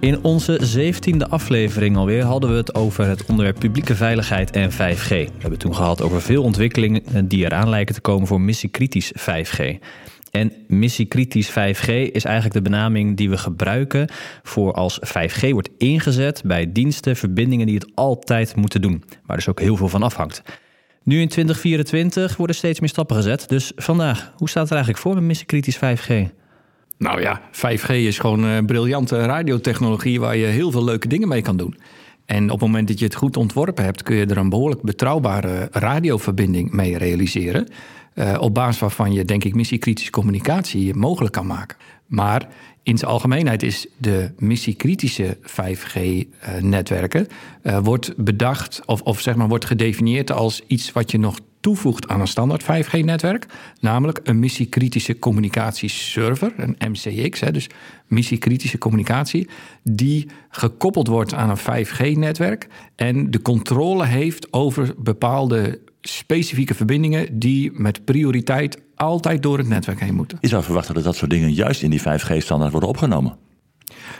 In onze zeventiende aflevering alweer hadden we het over het onderwerp publieke veiligheid en 5G. We hebben toen gehad over veel ontwikkelingen die eraan lijken te komen voor missiekritisch 5G. En missiekritisch 5G is eigenlijk de benaming die we gebruiken voor als 5G wordt ingezet bij diensten, verbindingen die het altijd moeten doen, waar dus ook heel veel van afhangt. Nu in 2024 worden steeds meer stappen gezet. Dus vandaag, hoe staat het er eigenlijk voor met missiekritisch 5G? Nou ja, 5G is gewoon een briljante radiotechnologie waar je heel veel leuke dingen mee kan doen. En op het moment dat je het goed ontworpen hebt, kun je er een behoorlijk betrouwbare radioverbinding mee realiseren. Uh, op basis waarvan je, denk ik, missiekritische communicatie mogelijk kan maken. Maar in zijn algemeenheid is de missiekritische 5G-netwerken uh, uh, wordt bedacht of, of zeg maar wordt gedefinieerd als iets wat je nog toevoegt aan een standaard 5G-netwerk, namelijk een missiekritische communicatieserver, een MCX, hè, dus missiekritische communicatie, die gekoppeld wordt aan een 5G-netwerk en de controle heeft over bepaalde specifieke verbindingen die met prioriteit altijd door het netwerk heen moeten. Je zou verwachten dat dat soort dingen juist in die 5G-standaard worden opgenomen.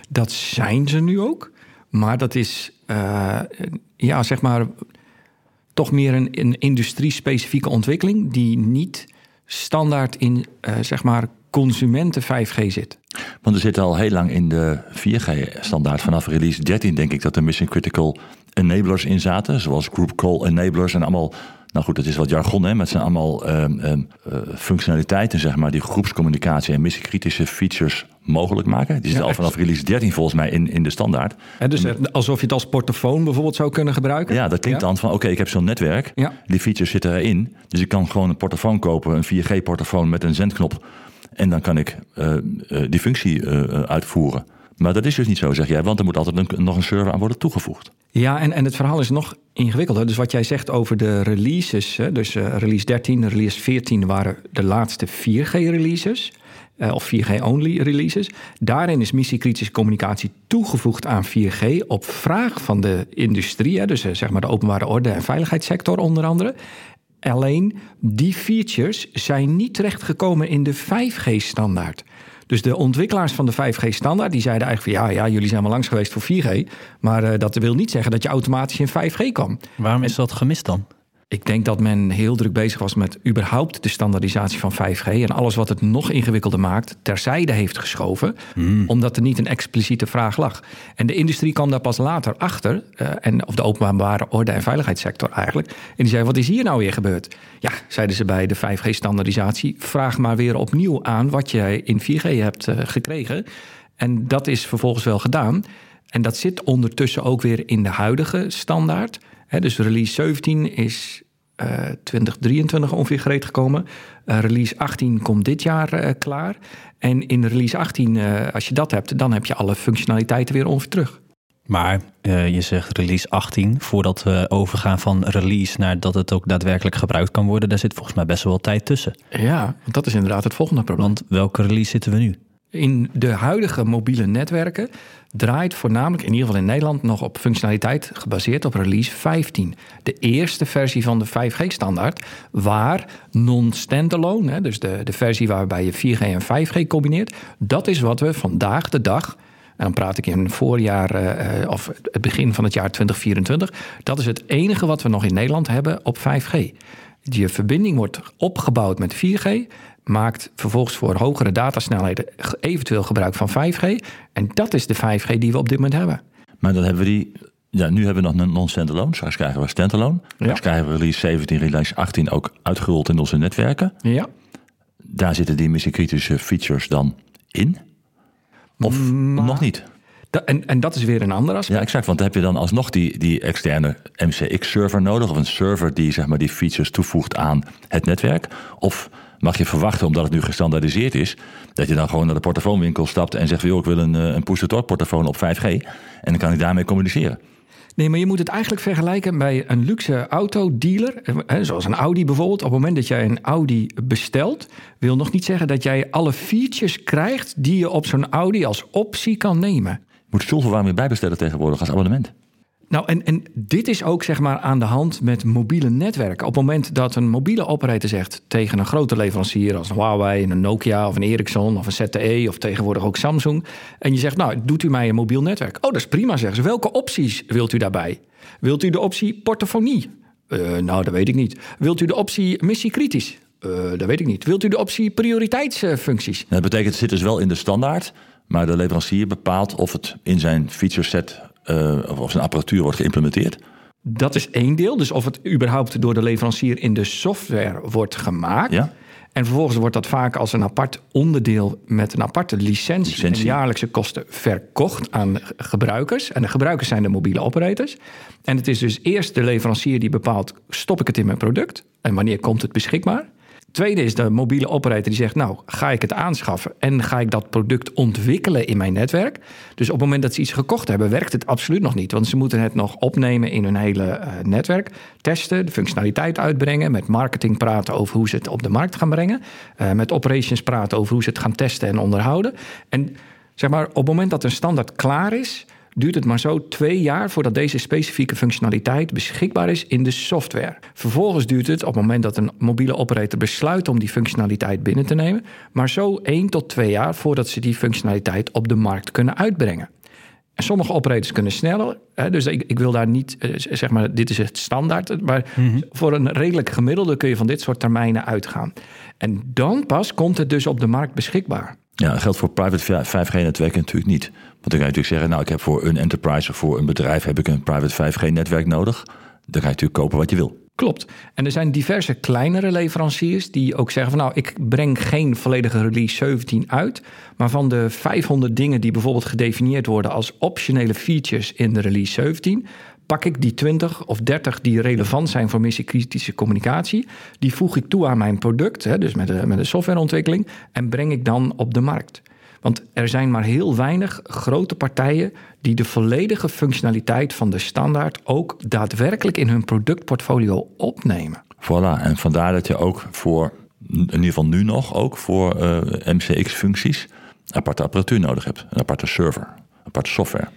Dat zijn ze nu ook, maar dat is, uh, ja, zeg maar toch meer een, een industrie-specifieke ontwikkeling die niet standaard in uh, zeg maar consumenten 5G zit. Want er zit al heel lang in de 4G-standaard vanaf release 13 denk ik dat er mission critical enablers in zaten, zoals group call enablers en allemaal nou goed, dat is wat jargon, hè, maar het zijn allemaal um, um, uh, functionaliteiten, zeg maar, die groepscommunicatie en missiekritische features mogelijk maken. Die zit ja, al vanaf release 13 volgens mij in, in de standaard. Ja, dus alsof je het als portofoon bijvoorbeeld zou kunnen gebruiken? Ja, dat klinkt ja. dan van, oké, okay, ik heb zo'n netwerk, ja. die features zitten erin, dus ik kan gewoon een portofoon kopen, een 4G-portofoon met een zendknop, en dan kan ik uh, uh, die functie uitvoeren. Maar dat is dus niet zo, zeg jij, want er moet altijd een, nog een server aan worden toegevoegd. Ja, en, en het verhaal is nog ingewikkelder. Dus wat jij zegt over de releases, hè, dus uh, release 13, release 14 waren de laatste 4G-releases. Uh, of 4G-only releases. Daarin is missiekritische communicatie toegevoegd aan 4G op vraag van de industrie, dus uh, zeg maar de openbare orde en veiligheidssector onder andere. Alleen die features zijn niet terechtgekomen in de 5G-standaard. Dus de ontwikkelaars van de 5G-standaard die zeiden eigenlijk van ja, ja, jullie zijn wel langs geweest voor 4G, maar uh, dat wil niet zeggen dat je automatisch in 5G kan. Waarom is dat gemist dan? Ik denk dat men heel druk bezig was met überhaupt de standaardisatie van 5G. En alles wat het nog ingewikkelder maakt, terzijde heeft geschoven. Mm. Omdat er niet een expliciete vraag lag. En de industrie kwam daar pas later achter. Uh, en, of de openbare orde en veiligheidssector eigenlijk. En die zei, wat is hier nou weer gebeurd? Ja, zeiden ze bij de 5G-standaardisatie. Vraag maar weer opnieuw aan wat jij in 4G hebt uh, gekregen. En dat is vervolgens wel gedaan. En dat zit ondertussen ook weer in de huidige standaard. He, dus release 17 is uh, 2023 ongeveer gereed gekomen. Uh, release 18 komt dit jaar uh, klaar. En in release 18, uh, als je dat hebt, dan heb je alle functionaliteiten weer ongeveer terug. Maar je zegt release 18, voordat we overgaan van release naar dat het ook daadwerkelijk gebruikt kan worden, daar zit volgens mij best wel wat tijd tussen. Ja, want dat is inderdaad het volgende probleem. Want welke release zitten we nu? In de huidige mobiele netwerken draait voornamelijk, in ieder geval in Nederland, nog op functionaliteit gebaseerd op release 15. De eerste versie van de 5G-standaard, waar non-standalone, dus de, de versie waarbij je 4G en 5G combineert, dat is wat we vandaag de dag. En dan praat ik in voorjaar uh, of het begin van het jaar 2024. Dat is het enige wat we nog in Nederland hebben op 5G. Je verbinding wordt opgebouwd met 4G maakt vervolgens voor hogere datasnelheden eventueel gebruik van 5G. En dat is de 5G die we op dit moment hebben. Maar dan hebben we die. Ja, nu hebben we nog een non-standalone. Straks krijgen we standalone. Ja. Straks krijgen we release 17, release 18 ook uitgerold in onze netwerken. Ja. Daar zitten die missiekritische features dan in? Of maar... nog niet? Da en, en dat is weer een ander aspect. Ja, exact. Want dan heb je dan alsnog die, die externe MCX-server nodig. Of een server die zeg maar, die features toevoegt aan het netwerk. Of mag je verwachten, omdat het nu gestandaardiseerd is, dat je dan gewoon naar de portofoonwinkel stapt en zegt: joh, ik wil een, een push-to-talk portofoon op 5G. En dan kan ik daarmee communiceren. Nee, maar je moet het eigenlijk vergelijken bij een luxe autodealer. eh, Zoals een Audi bijvoorbeeld. Op het moment dat jij een Audi bestelt, wil nog niet zeggen dat jij alle features krijgt die je op zo'n Audi als optie kan nemen. Je moet stoelverwarming bijbestellen tegenwoordig als abonnement. Nou, en, en dit is ook zeg maar aan de hand met mobiele netwerken. Op het moment dat een mobiele operator zegt tegen een grote leverancier als Huawei, een Nokia of een Ericsson of een ZTE of tegenwoordig ook Samsung. En je zegt, nou, doet u mij een mobiel netwerk? Oh, dat is prima, zeggen ze. Welke opties wilt u daarbij? Wilt u de optie portofonie? Eh, nou, dat weet ik niet. Wilt u de optie missiekritisch? Eh, dat weet ik niet. Wilt u de optie prioriteitsfuncties? Dat betekent, het zit dus wel in de standaard, maar de leverancier bepaalt of het in zijn feature set of of zijn apparatuur wordt geïmplementeerd. Dat is één deel. Dus of het überhaupt door de leverancier in de software wordt gemaakt. Ja. En vervolgens wordt dat vaak als een apart onderdeel met een aparte licentie, Licentie. en jaarlijkse kosten verkocht aan gebruikers. En de gebruikers zijn de mobiele operators. En het is dus eerst de leverancier die bepaalt: stop ik het in mijn product en wanneer komt het beschikbaar? Tweede is de mobiele operator die zegt: Nou, ga ik het aanschaffen en ga ik dat product ontwikkelen in mijn netwerk? Dus op het moment dat ze iets gekocht hebben, werkt het absoluut nog niet. Want ze moeten het nog opnemen in hun hele eh, netwerk, testen, de functionaliteit uitbrengen, met marketing praten over hoe ze het op de markt gaan brengen, eh, met operations praten over hoe ze het gaan testen en onderhouden. En zeg maar, op het moment dat een standaard klaar is, duurt het maar zo twee jaar voordat deze specifieke functionaliteit beschikbaar is in de software. Vervolgens duurt het op het moment dat een mobiele operator besluit om die functionaliteit binnen te nemen, maar zo één tot twee jaar voordat ze die functionaliteit op de markt kunnen uitbrengen. En sommige operators kunnen sneller. Hè, dus ik, ik wil daar niet, eh, zeg maar, dit is het standaard. Maar voor een redelijk gemiddelde kun je van dit soort termijnen uitgaan. En dan pas komt het dus op de markt beschikbaar. Ja, dat geldt voor private 5G-netwerken natuurlijk niet. Want dan kan je natuurlijk zeggen, nou, ik heb voor een enterprise of voor een bedrijf heb ik een private 5G-netwerk nodig. Dan kan je natuurlijk kopen wat je wil. Klopt. En er zijn diverse kleinere leveranciers die ook zeggen van nou, ik breng geen volledige release 17 uit, maar van de 500 dingen die bijvoorbeeld gedefinieerd worden als optionele features in de release 17, pak ik die 20 of 30 die relevant zijn voor missiekritische communicatie, die voeg ik toe aan mijn product, hè, dus met de, met de softwareontwikkeling, en breng ik dan op de markt. Want er zijn maar heel weinig grote partijen die de volledige functionaliteit van de standaard ook daadwerkelijk in hun productportfolio opnemen. Voilà, en vandaar dat je ook voor, in ieder geval nu nog, ook voor eh, MCX-functies aparte apparatuur nodig hebt. Een aparte server, aparte software.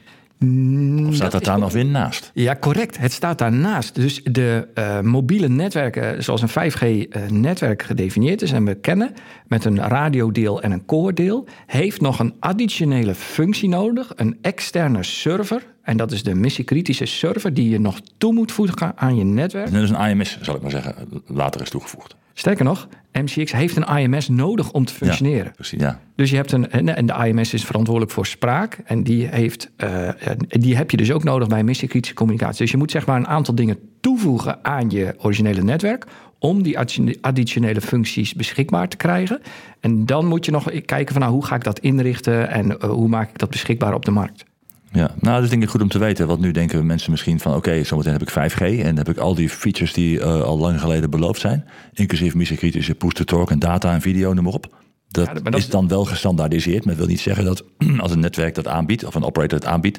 Of staat dat, daar nog weer naast? Ja, correct. Het staat daarnaast. Dus de eh, mobiele netwerken, zoals een 5G-netwerk gedefinieerd is en we kennen, met een radiodeel en een core-deel, heeft nog een additionele functie nodig, een externe server. En dat is de missiekritische server die je nog toe moet voegen aan je netwerk. Net als een AMS, zal ik maar zeggen, later is toegevoegd. Sterker nog, MCX heeft een AMS nodig om te functioneren. Ja, precies, ja. Dus je hebt een, en de AMS is verantwoordelijk voor spraak. En die, heeft, eh, die heb je dus ook nodig bij missiekritische communicatie. Dus je moet zeg maar een aantal dingen toevoegen aan je originele netwerk. om die additionele functies beschikbaar te krijgen. En dan moet je nog kijken van nou, hoe ga ik dat inrichten en uh, hoe maak ik dat beschikbaar op de markt. Ja, nou, dat is denk ik goed om te weten. Want nu denken mensen misschien van... oké, zometeen heb ik 5G en heb ik al die features die uh, al lang geleden beloofd zijn. Inclusief missiekritische push-to-talk en data en video, noem maar op. Dat, ja, dat is dan wel gestandaardiseerd. Maar dat wil niet zeggen dat als een netwerk dat aanbiedt... of een operator het aanbiedt,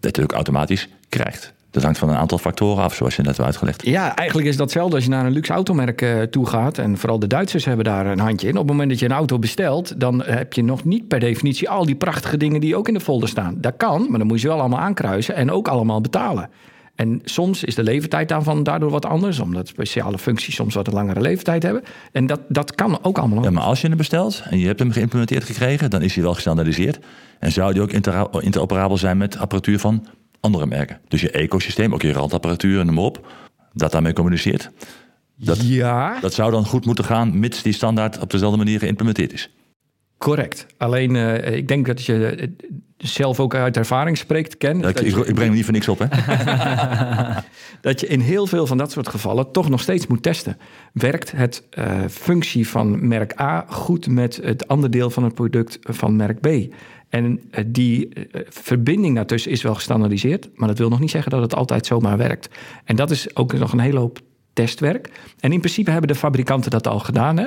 dat je het ook automatisch krijgt. Dat hangt van een aantal factoren af, zoals je net al uitgelegd. Ja, eigenlijk is dat hetzelfde als je naar een luxe automerk uh, toe gaat. En vooral de Duitsers hebben daar een handje in. Op het moment dat je een auto bestelt, dan heb je nog niet per definitie al die prachtige dingen die ook in de folder staan. Dat kan, maar dan moet je wel allemaal aankruisen en ook allemaal betalen. En soms is de leeftijd daarvan daardoor wat anders, omdat speciale functies soms wat een langere leeftijd hebben. En dat, dat kan ook allemaal. Ja, maar als je hem bestelt en je hebt hem geïmplementeerd gekregen, dan is hij wel gestandaardiseerd. En zou die ook interoperabel zijn met apparatuur van andere merken. Dus je ecosysteem, ook je randapparatuur en noem maar op, dat daarmee communiceert. Dat, ja. dat zou dan goed moeten gaan, mits die standaard op dezelfde manier geïmplementeerd is. Correct. Alleen, uh, ik denk dat je uh, zelf ook uit ervaring spreekt, Ken. Ja, ik, ik, ik, breng hem niet voor niks op, hè? dat je in heel veel van dat soort gevallen toch nog steeds moet testen. Werkt het uh, functie van merk A goed met het andere deel van het product van merk B? En die verbinding daartussen is wel gestandaardiseerd, maar dat wil nog niet zeggen dat het altijd zomaar werkt. En dat is ook nog een hele hoop testwerk. En in principe hebben de fabrikanten dat al gedaan. Hè?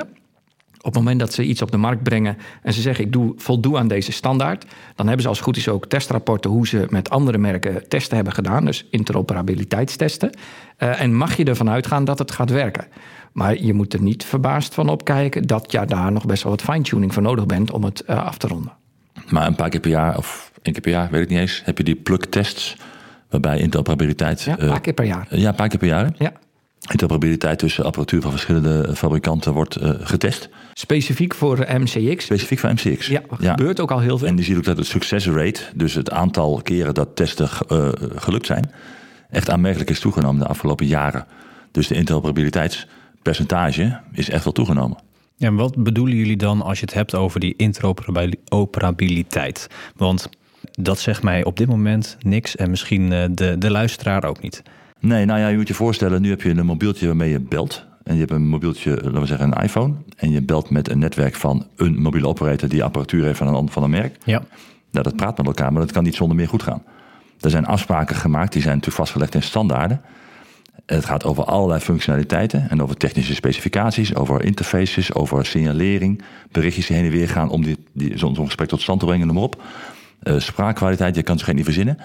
Op het moment dat ze iets op de markt brengen en ze zeggen ik doe, voldoe aan deze standaard, dan hebben ze als het goed is ook testrapporten hoe ze met andere merken testen hebben gedaan, dus interoperabiliteitstesten. Uh, en mag je ervan uitgaan dat het gaat werken. Maar je moet er niet verbaasd van opkijken dat je daar nog best wel wat fine-tuning voor nodig bent om het af te ronden. Maar een paar keer per jaar, of één keer per jaar, weet ik niet eens, heb je die plug-tests waarbij interoperabiliteit. Ja, een paar keer per jaar. ja, een paar keer per jaar. Ja. Interoperabiliteit tussen apparatuur van verschillende fabrikanten wordt uh, getest. Specifiek voor MCX. Specifiek voor MCX. Ja, ja, gebeurt ook al heel veel. En je ziet ook dat het success rate, dus het aantal keren dat testen uh, gelukt zijn, echt aanmerkelijk is toegenomen de afgelopen jaren. Dus de interoperabiliteitspercentage is echt wel toegenomen. Ja, en wat bedoelen jullie dan als je het hebt over die interoperabiliteit? Want dat zegt mij op dit moment niks en misschien de, de luisteraar ook niet. Nee, nou ja, je moet je voorstellen, nu heb je een mobieltje waarmee je belt. En je hebt een mobieltje, laten we zeggen een iPhone. En je belt met een netwerk van een mobiele operator die apparatuur heeft van een, van een merk. Ja. Nou, dat praat met elkaar, maar dat kan niet zonder meer goed gaan. Er zijn afspraken gemaakt, die zijn natuurlijk vastgelegd in standaarden. Het gaat over allerlei functionaliteiten en over technische specificaties, over interfaces, over signalering, berichtjes die heen en weer gaan om die, die, zo'n gesprek tot stand te brengen, noem maar op. Uh, spraakkwaliteit, je kan het geen niet verzinnen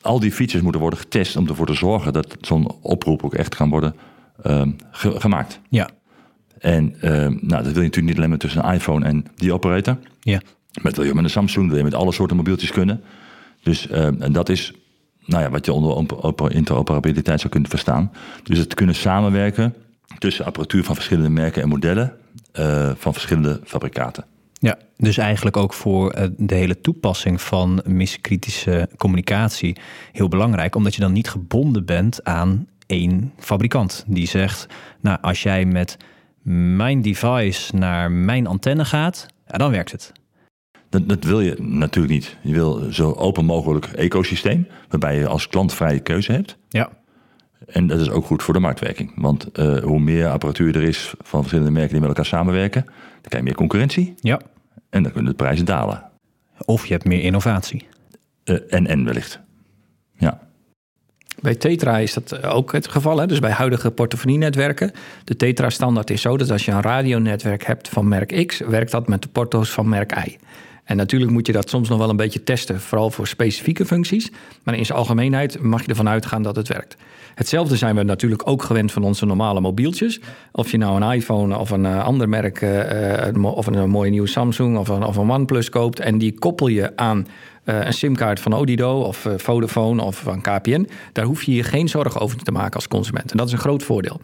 al die features moeten worden getest om ervoor te zorgen dat zo'n oproep ook echt kan worden uh, ge gemaakt. Ja. En uh, nou, dat wil je natuurlijk niet alleen maar tussen een iPhone en die operator. Ja. Met, wil je met een Samsung, wil je met alle soorten mobieltjes kunnen. Dus uh, en dat is nou ja, wat je onder interoperabiliteit zou kunnen verstaan. Dus het kunnen samenwerken tussen apparatuur van verschillende merken en modellen uh, van verschillende fabrikaten. Ja, dus eigenlijk ook voor eh, de hele toepassing van miskritische communicatie heel belangrijk, omdat je dan niet gebonden bent aan één fabrikant die zegt: Nou, als jij met mijn device naar mijn antenne gaat, dan werkt het. Dat, dat, wil je natuurlijk niet. Je wil zo open mogelijk ecosysteem, waarbij je als klant vrije keuze hebt. Ja. En dat is ook goed voor de marktwerking. Want uh, hoe meer apparatuur er is van verschillende merken die met elkaar samenwerken, dan krijg je meer concurrentie. Ja. En dan kunnen de prijzen dalen. Of je hebt meer innovatie. Uh, en en wellicht. Ja. Bij Tetra is dat ook het geval. Hè? Dus bij huidige portofonienetwerken. De Tetra-standaard is zo dat als je een radionetwerk hebt van merk X, werkt dat met de porto's van merk Y. En natuurlijk moet je dat soms nog wel een beetje testen, vooral voor specifieke functies. Maar in zijn algemeenheid mag je ervan uitgaan dat het werkt. Hetzelfde zijn we natuurlijk ook gewend van onze normale mobieltjes. Of je nou een iPhone of een uh, ander merk, uh, of een, mooie nieuwe Samsung of een, of een OnePlus koopt en die koppel je aan uh, een simkaart van Odido of Vodafone of van KPN. Daar hoef je je geen zorgen over te maken als consument. En dat is een groot voordeel.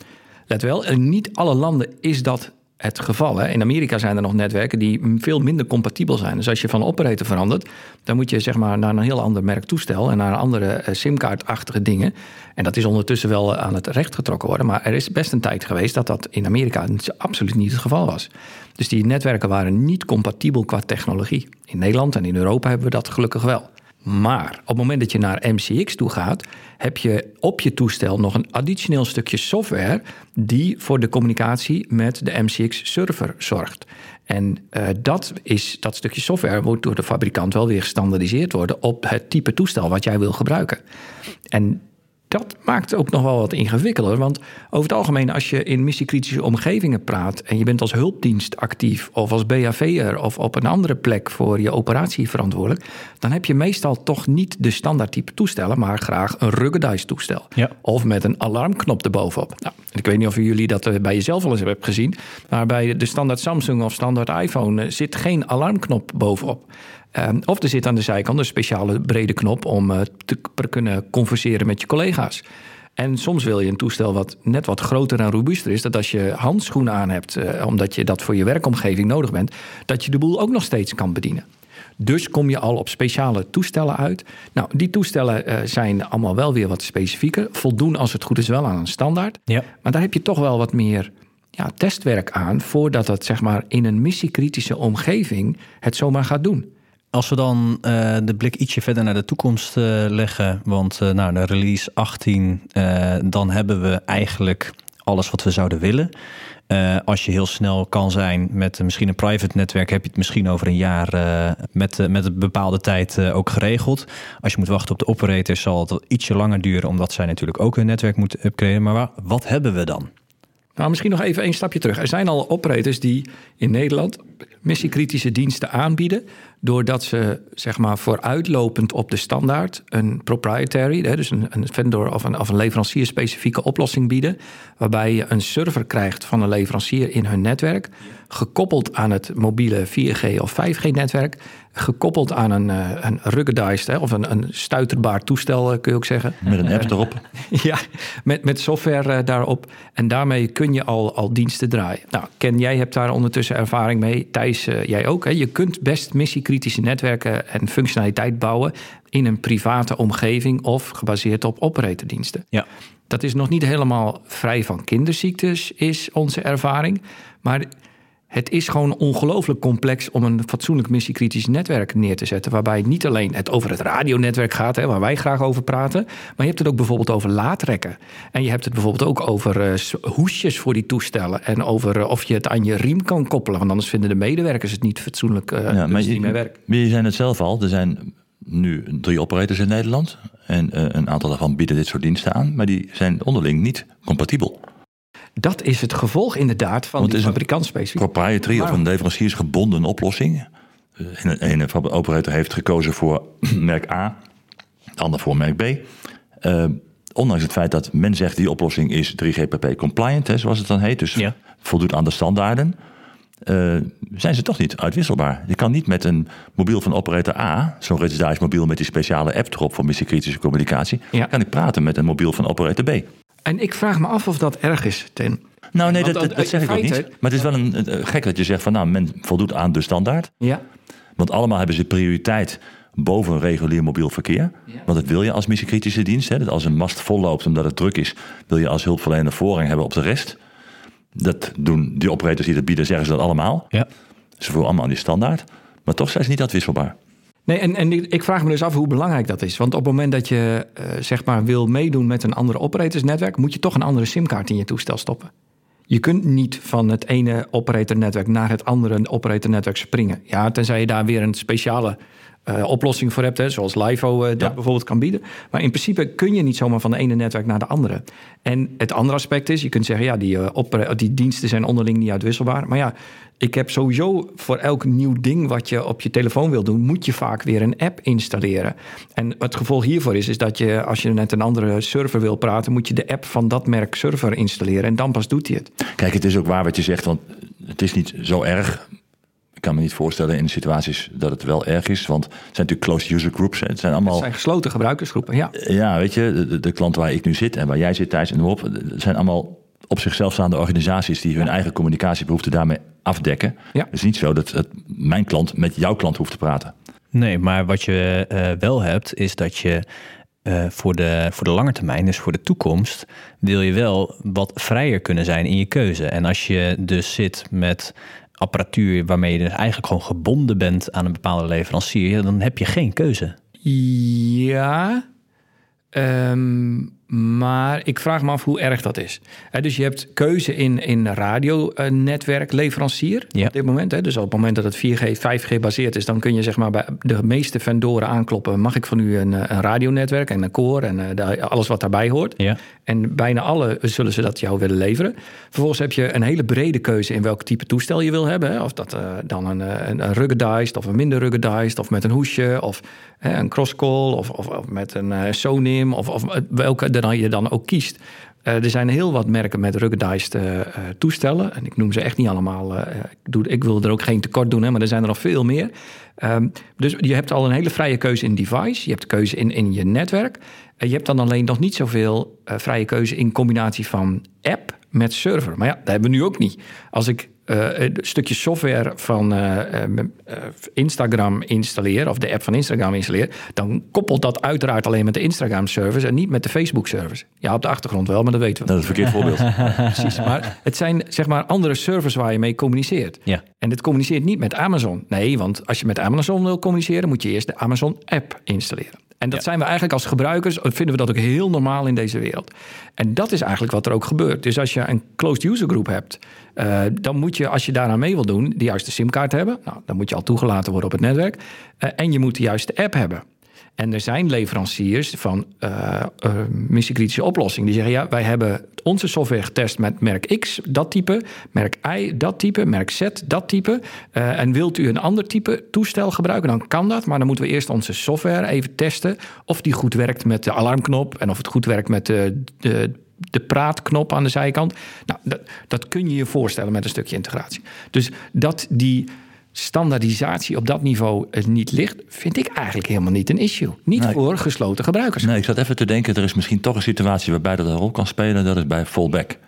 Let wel, in niet alle landen is dat het geval. Hè. In Amerika zijn er nog netwerken die veel minder compatibel zijn. Dus als je van operator verandert, dan moet je zeg maar naar een heel ander merk toestel en naar andere uh, simkaartachtige dingen. En dat is ondertussen wel aan het recht getrokken worden. Maar er is best een tijd geweest dat dat in Amerika absoluut niet het geval was. Dus die netwerken waren niet compatibel qua technologie. In Nederland en in Europa hebben we dat gelukkig wel. Maar op het moment dat je naar MCX toe gaat, heb je op je toestel nog een additioneel stukje software die voor de communicatie met de MCX server zorgt. En uh, dat, is, dat stukje software moet door de fabrikant wel weer gestandardiseerd worden op het type toestel wat jij wil gebruiken. En dat maakt het ook nog wel wat ingewikkelder. Want over het algemeen, als je in missiekritische omgevingen praat en je bent als hulpdienst actief of als BHV'er of op een andere plek voor je operatie verantwoordelijk, dan heb je meestal toch niet de standaard type toestellen, maar graag een ruggedized toestel. Ja. Of met een alarmknop erbovenop. Nou, ik weet niet of jullie dat eh, bij jezelf al eens hebben gezien, maar bij de standaard Samsung of standaard iPhone eh, zit geen alarmknop bovenop. Um, of er zit aan de zijkant een speciale brede knop om uh, te kunnen converseren met je collega's. En soms wil je een toestel wat net wat groter en robuuster is, dat als je handschoenen aan hebt, uh, omdat je dat voor je werkomgeving nodig bent, dat je de boel ook nog steeds kan bedienen. Dus kom je al op speciale toestellen uit. Nou, die toestellen uh, zijn allemaal wel weer wat specifieker. Voldoen als het goed is wel aan een standaard. Ja. Maar daar heb je toch wel wat meer ja, testwerk aan voordat het zeg maar in een missiekritische omgeving het zomaar gaat doen. Als we dan uh, de blik ietsje verder naar de toekomst uh, leggen, want uh, nou, de release 18, dan hebben we eigenlijk alles wat we zouden willen. als je heel snel kan zijn met misschien een private netwerk, heb je het misschien over een jaar met, met een bepaalde tijd ook geregeld. Als je moet wachten op de operator, zal het ietsje langer duren, omdat zij natuurlijk ook hun netwerk moeten upgraden. Maar wat hebben we dan? Nou, misschien nog even één stapje terug. Er zijn al operators die in Nederland missiekritische diensten aanbieden. doordat ze zeg maar vooruitlopend op de standaard een proprietary, dus een, een vendor of een, of een leverancier specifieke oplossing bieden. Waarbij je een server krijgt van een leverancier in hun netwerk. gekoppeld aan het mobiele 4G of 5G-netwerk gekoppeld aan een, uh, een ruggedized, hè, of een, een stuiterbaar toestel, uh, kun je ook zeggen. Met een app erop. ja, met, met software uh, daarop. En daarmee kun je al, al diensten draaien. Nou, Ken, jij hebt daar ondertussen ervaring mee. Thijs, jij ook. Hè? Je kunt best missiekritische netwerken en functionaliteit bouwen in een private omgeving of gebaseerd op operatordiensten. Ja. Dat is nog niet helemaal vrij van kinderziektes, is onze ervaring. Maar het is gewoon ongelooflijk complex om een fatsoenlijk missiekritisch netwerk neer te zetten. Waarbij niet alleen het over het radionetwerk gaat, hè, waar wij graag over praten. Maar je hebt het ook bijvoorbeeld over laadrekken. En je hebt het bijvoorbeeld ook over uh, hoesjes voor die toestellen. En over uh, of je het aan je riem kan koppelen. Want anders vinden de medewerkers het niet fatsoenlijk uh, ja, maar je, werk. Je zijn het zelf al. Er zijn nu drie operators in Nederland. En een aantal daarvan bieden dit soort diensten aan. Maar die zijn onderling niet compatibel. Dat is het gevolg inderdaad van die fabrikantspecifiek. Proprietary of een leveranciersgebonden oplossing. De ene operator heeft gekozen voor merk A, de ander voor merk B. Uh, ondanks het feit dat men zegt die oplossing is 3GPP compliant, hè, zoals het dan heet, dus ja. voldoet aan de standaarden, uh, zijn ze toch niet uitwisselbaar. Je kan niet met een mobiel van operator A, zo'n residential mobiel met die speciale app erop voor missiekritische communicatie, ja. kan ik praten met een mobiel van operator B. En ik vraag me af of dat erg is, Ten. Nou, nee, dat, dat, zeg ik ook niet. Maar het is wel een, gek dat je zegt van nou, men voldoet aan de standaard. Ja. Want allemaal hebben ze prioriteit boven regulier mobiel verkeer. Ja. Want dat wil je als missiekritische dienst. Hè? Dat als een mast volloopt omdat het druk is, wil je als hulpverlener voorrang hebben op de rest. Dat doen die operators die dat bieden, zeggen ze dat allemaal. Ja. Ze voelen allemaal aan die standaard. Maar toch zijn ze niet uitwisselbaar. Nee, en, en ik vraag me dus af hoe belangrijk dat is. Want op het moment dat je uh, zeg maar wil meedoen met een andere operatorsnetwerk, moet je toch een andere simkaart in je toestel stoppen. Je kunt niet van het ene operatornetwerk naar het andere operatornetwerk springen. Ja, tenzij je daar weer een speciale uh, oplossing voor hebt, hè, zoals LIFO uh, dat bijvoorbeeld kan bieden. Maar in principe kun je niet zomaar van de ene netwerk naar de andere. En het andere aspect is, je kunt zeggen, ja, die, uh, die diensten zijn onderling niet uitwisselbaar. Maar ja, ik heb sowieso voor elk nieuw ding wat je op je telefoon wil doen, moet je vaak weer een app installeren. En het gevolg hiervoor is, is dat je, als je net een andere server wil praten, moet je de app van dat merk server installeren. En dan pas doet hij het. Kijk, het is ook waar wat je zegt, want het is niet zo erg kan me niet voorstellen in situaties dat het wel erg is. Want het zijn natuurlijk closed user groups. Het zijn allemaal. Het zijn gesloten gebruikersgroepen, ja. Ja, weet je, de, de klant waar ik nu zit en waar jij zit, Thijs en op. Het zijn allemaal op zichzelf staande organisaties die hun eigen communicatiebehoeften daarmee afdekken. Ja. Het is niet zo dat het, mijn klant met jouw klant hoeft te praten. Nee, maar wat je uh, wel hebt, is dat je uh, voor, de, voor de lange termijn, dus voor de toekomst, wil je wel wat vrijer kunnen zijn in je keuze. En als je dus zit met apparatuur waarmee je dus eigenlijk gewoon gebonden bent aan een bepaalde leverancier, dan heb je geen keuze. Ja, um, maar ik vraag me af hoe erg dat is. dus je hebt keuze in, in radionetwerkleverancier ja. op dit moment. Dus op het moment dat het 4G, 5G gebaseerd is... dan kun je zeg maar bij de meeste vendoren aankloppen... mag ik van u een, een radionetwerk en een core en uh, alles wat daarbij hoort. Ja. En bijna alle zullen ze dat jou willen leveren. Vervolgens heb je een hele brede keuze in welk type toestel je wil hebben. Of dat uh, dan een, een, een ruggedized of een minder ruggedized... of met een hoesje of een crosscall of, of, of, met een uh, Sonim... of, of welke dan je dan ook kiest. Uh, er zijn heel wat merken met ruggedized uh, toestellen. En ik noem ze echt niet allemaal. ik, doe, ik, wil er ook geen tekort doen, hè, maar er zijn er nog veel meer. Um, dus je hebt al een hele vrije keuze in device. Je hebt keuze in, in je netwerk. Je hebt dan alleen nog niet zoveel vrije keuze in combinatie van app met server. Maar ja, dat hebben we nu ook niet. Als ik uh, een stukje software van uh, uh, Instagram installeer, of de app van Instagram installeer, dan koppelt dat uiteraard alleen met de Instagram-service en niet met de Facebook-service. Ja, op de achtergrond wel, maar dat weten we. Dat is een verkeerd voorbeeld. Precies, maar het zijn zeg maar andere servers waar je mee communiceert. Ja. En dit communiceert niet met Amazon. Nee, want als je met Amazon wil communiceren, moet je eerst de Amazon-app installeren. En dat zijn we eigenlijk als gebruikers, vinden we dat ook heel normaal in deze wereld. En dat is eigenlijk wat er ook gebeurt. Dus als je een closed user group hebt, uh, dan moet je, als je daaraan mee wil doen, de juiste simkaart hebben. Nou, dan moet je al toegelaten worden op het netwerk. Uh, en je moet de juiste app hebben. En er zijn leveranciers van uh, uh, oplossingen die zeggen: ja, wij hebben onze software getest met merk X, dat type, merk Y, dat type, merk Z, dat type. Uh, en wilt u een ander type toestel gebruiken, dan kan dat. Maar dan moeten we eerst onze software even testen of die goed werkt met de alarmknop en of het goed werkt met de, de de praatknop aan de zijkant. Nou, dat, dat kun je je voorstellen met een stukje integratie. Dus dat die standaardisatie op dat niveau niet ligt, vind ik eigenlijk helemaal niet een issue. Niet voor gesloten gebruikers. Nee, ik zat even te denken, er is misschien toch een situatie waarbij dat een rol kan spelen. Dat is bij fallback.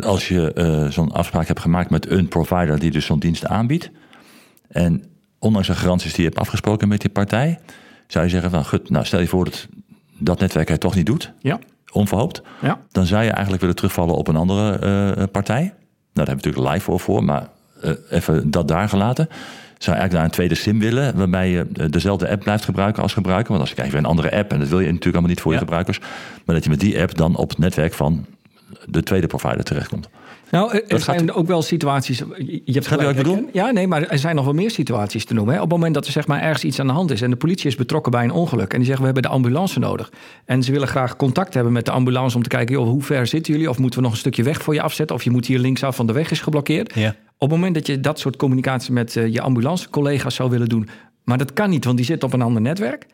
Als je uh, zo'n afspraak hebt gemaakt met een provider die dus zo'n dienst aanbiedt. En ondanks de garanties die je hebt afgesproken met die partij, zou je zeggen van, goed, nou stel je voor dat dat netwerk het toch niet doet. Ja. Onverhoopt. Ja. Dan zou je eigenlijk willen terugvallen op een andere uh, partij. Nou, daar hebben we natuurlijk live voor, voor maar even dat daar gelaten. Zou je eigenlijk naar een tweede sim willen, waarbij je dezelfde app blijft gebruiken als gebruiker. Want als je kijkt weer een andere app, en dat wil je natuurlijk allemaal niet voor ja. je gebruikers, maar dat je met die app dan op het netwerk van de tweede provider terechtkomt. Nou, er dat zijn gaat... ook wel situaties. Je hebt gelijk, bedoel? Ja, nee, maar er zijn nog wel meer situaties te noemen. Hè. Op het moment dat er zeg maar, ergens iets aan de hand is en de politie is betrokken bij een ongeluk en die zeggen we hebben de ambulance nodig. En ze willen graag contact hebben met de ambulance om te kijken, joh, hoe ver zitten jullie? Of moeten we nog een stukje weg voor je afzetten? Of je moet hier linksaf van de weg is geblokkeerd. Ja. Op het moment dat je dat soort communicatie met uh, je ambulance-collega's zou willen doen, maar dat kan niet, want die zit op een ander netwerk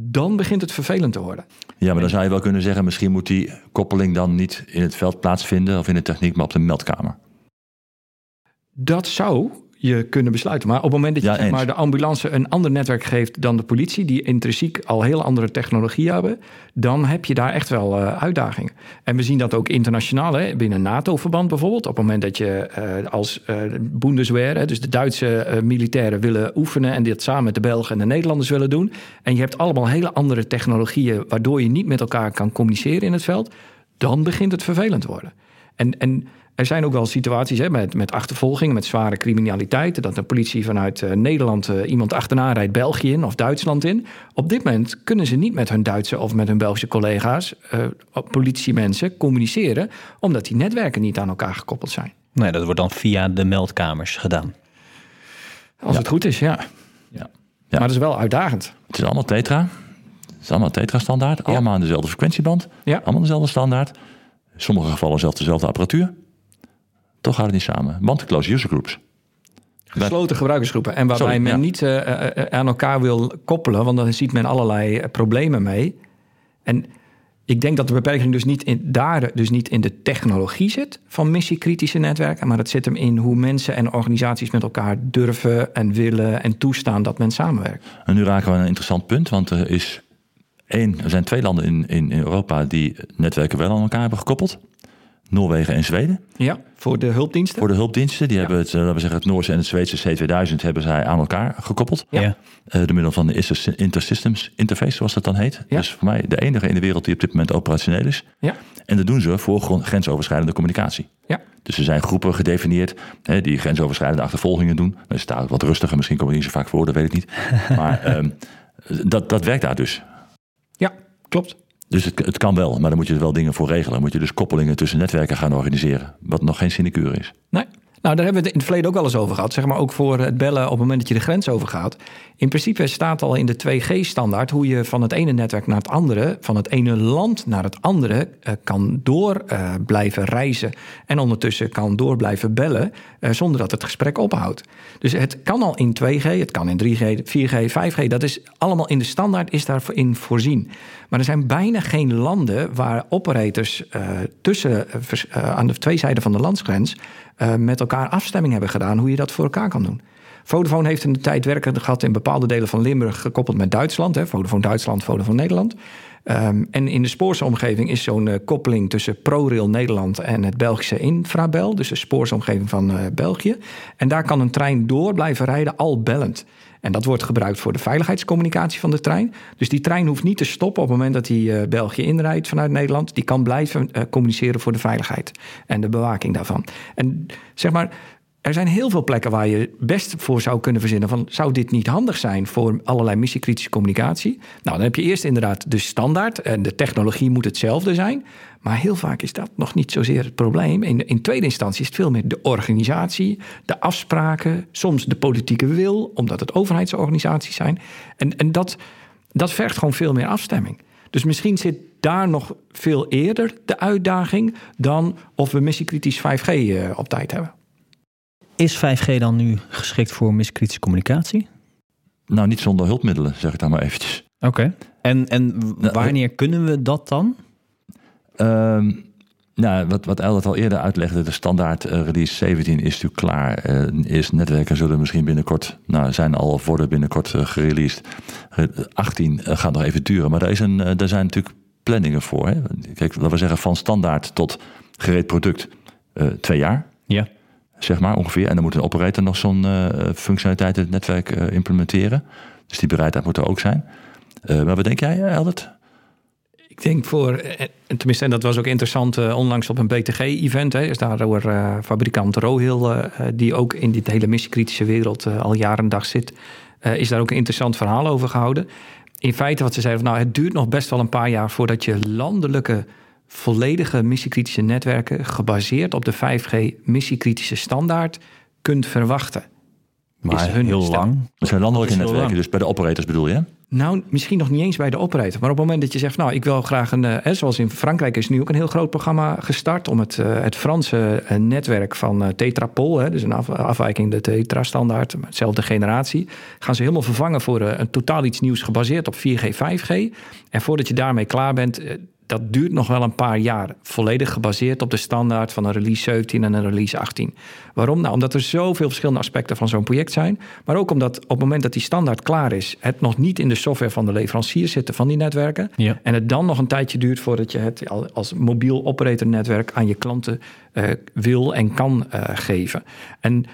dan begint het vervelend te worden. Ja, maar dan zou je wel kunnen zeggen... misschien moet die koppeling dan niet in het veld plaatsvinden... of in de techniek, maar op de meldkamer. Dat zou je kunnen besluiten. Maar op het moment dat je Ja, zeg eens. maar, de ambulance een ander netwerk geeft dan de politie, die intrinsiek al heel andere technologie hebben, dan heb je daar echt wel eh, uitdagingen. En we zien dat ook internationaal, hè, binnen NATO-verband bijvoorbeeld. Op het moment dat je eh, als eh Bundeswehr, hè, dus de Duitse militairen willen oefenen en dit samen met de Belgen en de Nederlanders willen doen. En je hebt allemaal hele andere technologieën waardoor je niet met elkaar kan communiceren in het veld, dan begint het vervelend te worden. En, en er zijn ook wel situaties hè, met, met achtervolgingen, met zware criminaliteit. Dat de politie vanuit uh, Nederland uh, iemand achterna rijdt België in of Duitsland in. Op dit moment kunnen ze niet met hun Duitse of met hun Belgische collega's, uh, politiemensen, communiceren. Omdat die netwerken niet aan elkaar gekoppeld zijn. Nee, dat wordt dan via de meldkamers gedaan. Als Ja. het goed is, ja. Ja. Maar dat is wel uitdagend. Het is allemaal tetra. Het is allemaal tetra-standaard. Allemaal aan dezelfde frequentieband. Ja. Allemaal dezelfde standaard. In sommige gevallen zelfs dezelfde apparatuur. Toch gaat het niet samen. Want close user groups. Gesloten gebruikersgroepen. En waarbij Sorry, men ja. niet eh, eh, aan elkaar wil koppelen, want dan ziet men allerlei eh, problemen mee. En ik denk dat de beperking dus niet in, daar dus niet in de technologie zit van missiekritische netwerken, maar het zit hem in hoe mensen en organisaties met elkaar durven en willen en toestaan dat men samenwerkt. En nu raken we een interessant punt. Want er, is één, er zijn twee landen in, in, in Europa die netwerken wel aan elkaar hebben gekoppeld. Noorwegen en Zweden. Ja, voor de hulpdiensten. Voor de hulpdiensten. Die hebben het, eh, laten we zeggen, het Noorse en het Zweedse C2000 hebben zij aan elkaar gekoppeld. Ja. Eh, door middel van de Inter- Intersystems Interface, zoals dat dan heet. Ja. Dus voor mij de enige in de wereld die op dit moment operationeel is. Ja, En dat doen ze voor grensoverschrijdende communicatie. ja. Dus er zijn groepen gedefinieerd hè, die grensoverschrijdende achtervolgingen doen. Dan is het daar wat rustiger, misschien komen die niet zo vaak voor, dat weet ik niet. Maar ehm, dat, dat werkt daar dus. ja klopt. Dus het, kan wel, maar dan moet je er wel dingen voor regelen. Dan moet je dus koppelingen tussen netwerken gaan organiseren. Wat nog geen sinecure is. Nee. Nou, daar hebben we het in het verleden ook wel eens over gehad. Zeg maar ook voor het bellen op het moment dat je de grens overgaat. In principe staat al in de 2G-standaard hoe je van het ene netwerk naar het andere, van het ene land naar het andere, eh, kan door eh, blijven reizen. En ondertussen kan door blijven bellen eh, zonder dat het gesprek ophoudt. Dus het kan al in 2G, het kan in 3G, 4G, 5G. Dat is allemaal in de standaard is daarin voorzien. Maar er zijn bijna geen landen waar operators tussen, aan de twee zijden van de landsgrens eh, met elkaar afstemming hebben gedaan hoe je dat voor elkaar kan doen. Vodafone heeft in de tijd werken gehad in bepaalde delen van Limburg gekoppeld met Duitsland. Hè, Vodafone Duitsland, Vodafone Nederland. Ehm, en in de spoorsomgeving is zo'n eh, koppeling tussen ProRail Nederland en het Belgische Infrabel, dus de spoorsomgeving van eh, België. En daar kan een trein door blijven rijden, al bellend. En dat wordt gebruikt voor de veiligheidscommunicatie van de trein. Dus die trein hoeft niet te stoppen op het moment dat hij eh, België inrijdt vanuit Nederland. Die kan blijven eh, communiceren voor de veiligheid en de bewaking daarvan. En zeg maar, er zijn heel veel plekken waar je best voor zou kunnen verzinnen van zou dit niet handig zijn voor allerlei missiekritische communicatie? Nou, dan heb je eerst inderdaad de standaard en de technologie moet hetzelfde zijn. Maar heel vaak is dat nog niet zozeer het probleem. In, in tweede instantie is het veel meer de organisatie, de afspraken, soms de politieke wil, omdat het overheidsorganisaties zijn. En, en dat, Dat vergt gewoon veel meer afstemming. Dus misschien zit daar nog veel eerder de uitdaging dan of we missiekritisch 5G uh, op tijd hebben. Is 5G dan nu geschikt voor miskritische communicatie? Nou, niet zonder hulpmiddelen, zeg ik dan maar eventjes. Oké. En, en wanneer kunnen we dat dan? Um, nou, wat, wat al eerder uitlegde, de standaard uh, release 17 is natuurlijk klaar. Uh, eerst netwerken zullen misschien binnenkort, nou, zijn al of worden binnenkort uh, gereleased. 18 gaat nog even duren, maar daar, is een, daar zijn natuurlijk planningen voor. Hè? Kijk, laten we zeggen van standaard tot gereed product twee jaar. Ja. Zeg maar ongeveer. En dan moet een operator nog zo'n functionaliteit in het netwerk implementeren. Dus die bereidheid moet er ook zijn. maar wat denk jij, Eldert? Ik denk voor, eh, tenminste, en dat was ook interessant onlangs op een BTG-event, is daar door uh, fabrikant Rohil, die ook in dit hele missiekritische wereld al jaren en dag zit, is daar ook een interessant verhaal over gehouden. In feite wat ze zeiden, van, nou het duurt nog best wel een paar jaar voordat je landelijke volledige missiekritische netwerken gebaseerd op de 5G missiekritische standaard kunt verwachten. Maar is hun heel lang. Dat zijn landelijke netwerken, dus bij de operators bedoel je? Nou, misschien nog niet eens bij de operator. Maar op het moment dat je zegt, nou, ik wil graag een... Eh, zoals in Frankrijk is nu ook een heel groot programma gestart... om het, uh, het Franse uh, netwerk van uh, Tetrapol... Hè, dus een af, afwijking de Tetra-standaard, hetzelfde generatie... gaan ze helemaal vervangen voor een totaal iets nieuws gebaseerd op 4G, 5G. En voordat je daarmee klaar bent dat duurt nog wel een paar jaar. Volledig gebaseerd op de standaard van een release 17 en een release 18. Waarom? Nou, omdat er zoveel verschillende aspecten van zo'n project zijn. Maar ook omdat op het moment dat die standaard klaar is, het nog niet in de software van de leverancier zit van die netwerken. Ja. En het dan nog een tijdje duurt voordat je het als mobiel operator netwerk aan je klanten uh, wil en kan uh, geven. En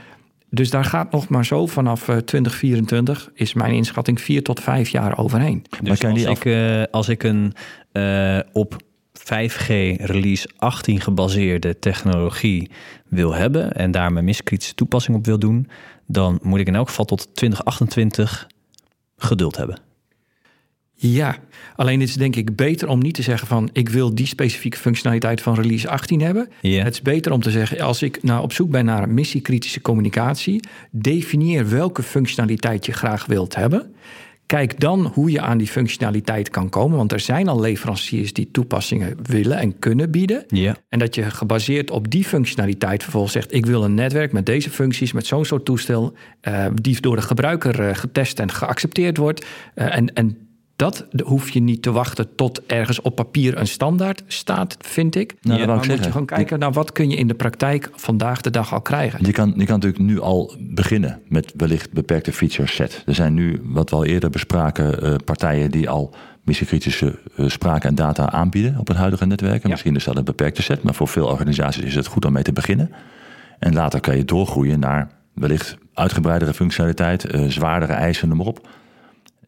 dus daar gaat nog maar zo vanaf 2024, is mijn inschatting, vier tot vijf jaar overheen. Dus als, ik, uh, als ik een uh, op 5G release 18 gebaseerde technologie wil hebben en daar mijn miskritische toepassing op wil doen, dan moet ik in elk geval tot 2028 geduld hebben. Ja, alleen is denk ik beter om niet te zeggen van ik wil die specifieke functionaliteit van release 18 hebben. Yeah. Het is beter om te zeggen als ik nou op zoek ben naar missiekritische communicatie, definieer welke functionaliteit je graag wilt hebben. Kijk dan hoe je aan die functionaliteit kan komen. Want er zijn al leveranciers die toepassingen willen en kunnen bieden. Ja. En dat je gebaseerd op die functionaliteit vervolgens zegt: Ik wil een netwerk met deze functies, met zo'n soort toestel, uh, die door de gebruiker uh, getest en geaccepteerd wordt. Uh, en, en dat hoef je niet te wachten tot ergens op papier een standaard staat, vind ik. Nou, ja, dan moet je gewoon kijken naar wat kun je in de praktijk vandaag de dag al krijgen. Je kan, je kan natuurlijk nu al beginnen met wellicht beperkte feature set. Er zijn nu, wat we al eerder bespraken, uh, partijen die al missiekritische uh, spraak en data aanbieden op het huidige netwerk. Ja. Misschien is dat een beperkte set, maar voor veel organisaties is het goed om mee te beginnen. En later kan je doorgroeien naar wellicht uitgebreidere functionaliteit, uh, zwaardere eisen, noem maar op.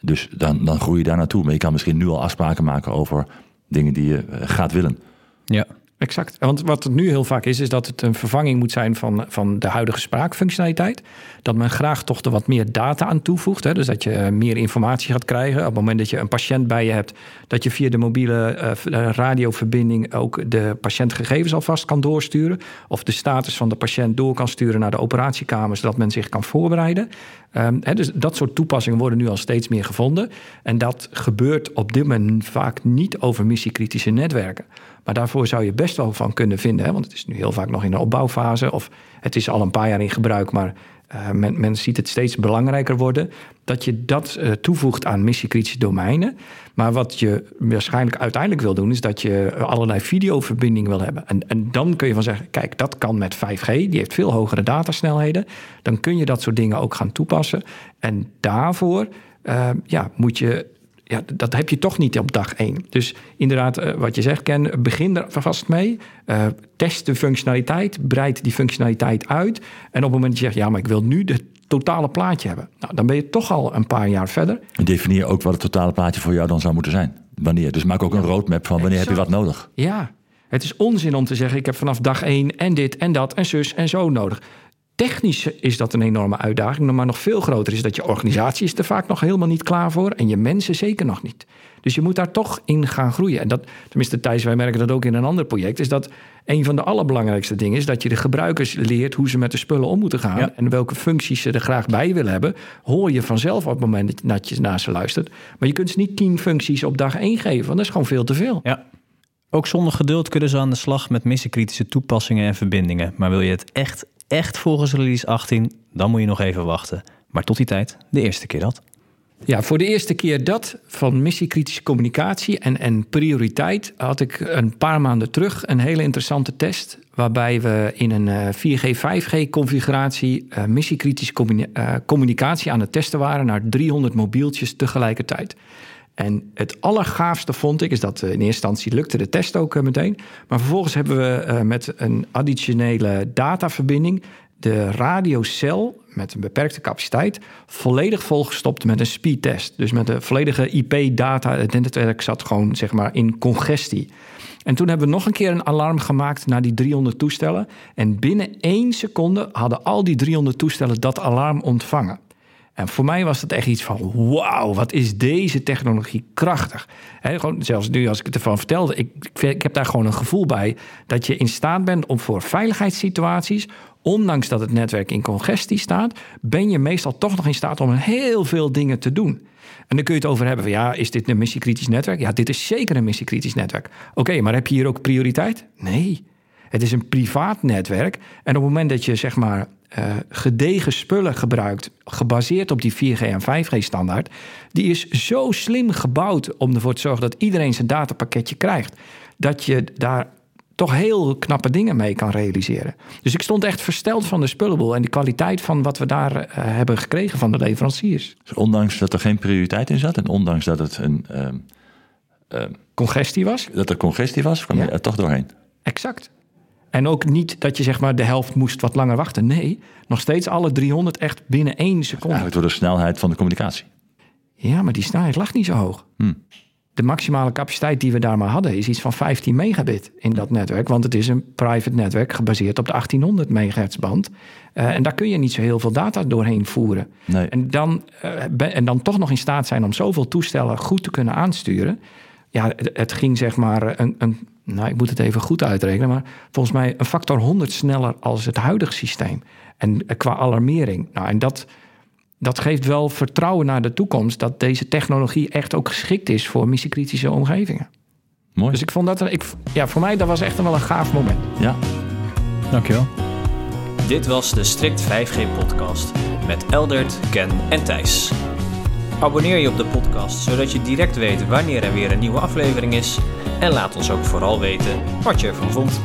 Dus dan, dan groei je daar naartoe. Maar je kan misschien nu al afspraken maken over dingen die je gaat willen. Ja, exact. Want wat het nu heel vaak is, is dat het een vervanging moet zijn van, van de huidige spraakfunctionaliteit. Dat men graag toch er wat meer data aan toevoegt. Hè? Dus dat je meer informatie gaat krijgen. Op het moment dat je een patiënt bij je hebt, dat je via de mobiele uh, radioverbinding ook de patiëntgegevens alvast kan doorsturen. Of de status van de patiënt door kan sturen naar de operatiekamer, zodat men zich kan voorbereiden. Um, he, dus dat soort toepassingen worden nu al steeds meer gevonden. En dat gebeurt op dit moment vaak niet over missiekritische netwerken. Maar daarvoor zou je best wel van kunnen vinden. Hè? Want het is nu heel vaak nog in de opbouwfase. Of het is al een paar jaar in gebruik, maar uh, men, ziet het steeds belangrijker worden. Dat je dat uh, toevoegt aan missiekritische domeinen. Maar wat je waarschijnlijk uiteindelijk wil doen, is dat je allerlei videoverbindingen wil hebben. En, en dan kun je van zeggen: kijk, dat kan met 5G, die heeft veel hogere datasnelheden. Dan kun je dat soort dingen ook gaan toepassen. En daarvoor ja, moet je ja, dat heb je toch niet op dag één. Dus inderdaad, uh, wat je zegt, Ken, begin er vast mee. Uh, test de functionaliteit, breid die functionaliteit uit. En op het moment dat je zegt, ja, maar ik wil nu de totale plaatje hebben. Nou, dan ben je toch al een paar jaar verder. Definieer ook wat het totale plaatje voor jou dan zou moeten zijn. Wanneer. Dus maak ook een roadmap van wanneer exact. heb je wat nodig. Ja, het is onzin om te zeggen, ik heb vanaf dag één en dit en dat en zus en zo nodig. Technisch is dat een enorme uitdaging, maar nog veel groter is dat je organisatie is er vaak nog helemaal niet klaar voor en je mensen zeker nog niet. Dus je moet daar toch in gaan groeien. En dat, tenminste Thijs, wij merken dat ook in een ander project, is dat een van de allerbelangrijkste dingen is dat je de gebruikers leert hoe ze met de spullen om moeten gaan. Ja. En welke functies ze er graag bij willen hebben. Hoor je vanzelf op het moment dat je naar ze luistert. Maar je kunt ze niet tien functies op dag één geven, want dat is gewoon veel te veel. Ja. Ook zonder geduld kunnen ze aan de slag met missiekritische toepassingen en verbindingen. Maar wil je het echt, echt volgens release 18, dan moet je nog even wachten. Maar tot die tijd, de eerste keer dat. Ja, voor de eerste keer dat van missiekritische communicatie en, en prioriteit had ik een paar maanden terug een hele interessante test. Waarbij we in een eh, 4G, 5G configuratie uh, missiekritische uh, communicatie aan het testen waren naar 300 mobieltjes tegelijkertijd. En het allergaafste vond ik, is dat in eerste instantie lukte de test ook meteen. Maar vervolgens hebben we met een additionele dataverbinding de radiocel met een beperkte capaciteit volledig volgestopt met een speedtest. Dus met de volledige IP-data. Het netwerk zat gewoon zeg maar in congestie. En toen hebben we nog een keer een alarm gemaakt naar die 300 toestellen. En binnen één seconde hadden al die 300 toestellen dat alarm ontvangen. En voor mij was het echt iets van: wauw, wat is deze technologie krachtig. He, gewoon, zelfs nu, als ik het ervan vertelde, ik, ik heb daar gewoon een gevoel bij dat je in staat bent om voor veiligheidssituaties, ondanks dat het netwerk in congestie staat, ben je meestal toch nog in staat om heel veel dingen te doen. En dan kun je het over hebben van ja, is dit een missiekritisch netwerk? Ja, dit is zeker een missiekritisch netwerk. Oké, maar heb je hier ook prioriteit? Nee. Het is een privaat netwerk. En op het moment dat je zeg maar uh, gedegen spullen gebruikt, gebaseerd op die 4G en 5G standaard, die is zo slim gebouwd om ervoor te zorgen dat iedereen zijn datapakketje krijgt, dat je daar toch heel knappe dingen mee kan realiseren. Dus ik stond echt versteld van de spullenboel en de kwaliteit van wat we daar uh, hebben gekregen van de leveranciers. Dus ondanks dat er geen prioriteit in zat en ondanks dat het een uh, congestie was, dat er congestie was, kwam ja. je er toch doorheen. Exact. En ook niet dat je zeg maar de helft moest wat langer wachten. Nee, nog steeds alle 300 echt binnen één seconde. Eigenlijk door de snelheid van de communicatie. Ja, maar die snelheid lag niet zo hoog. Hmm. De maximale capaciteit die we daar maar hadden is iets van 15 megabit in dat netwerk. Want het is een private netwerk gebaseerd op de 1800 megahertz band. Uh, en daar kun je niet zo heel veel data doorheen voeren. Nee. En, dan, uh, en dan toch nog in staat zijn om zoveel toestellen goed te kunnen aansturen. Ja, het, het ging zeg maar een, een nou, ik moet het even goed uitrekenen, maar volgens mij een factor 100 sneller als het huidige systeem. En qua alarmering. Nou, en dat, dat geeft wel vertrouwen naar de toekomst dat deze technologie echt ook geschikt is voor missiekritische omgevingen. Mooi. Dus ik vond dat, ik, ja, voor mij dat was echt wel een gaaf moment. Ja. Dankjewel. Dit was de Strict 5G podcast met Eldert, Ken en Thijs. Abonneer je op de podcast, zodat je direct weet wanneer er weer een nieuwe aflevering is. En laat ons ook vooral weten wat je ervan vond.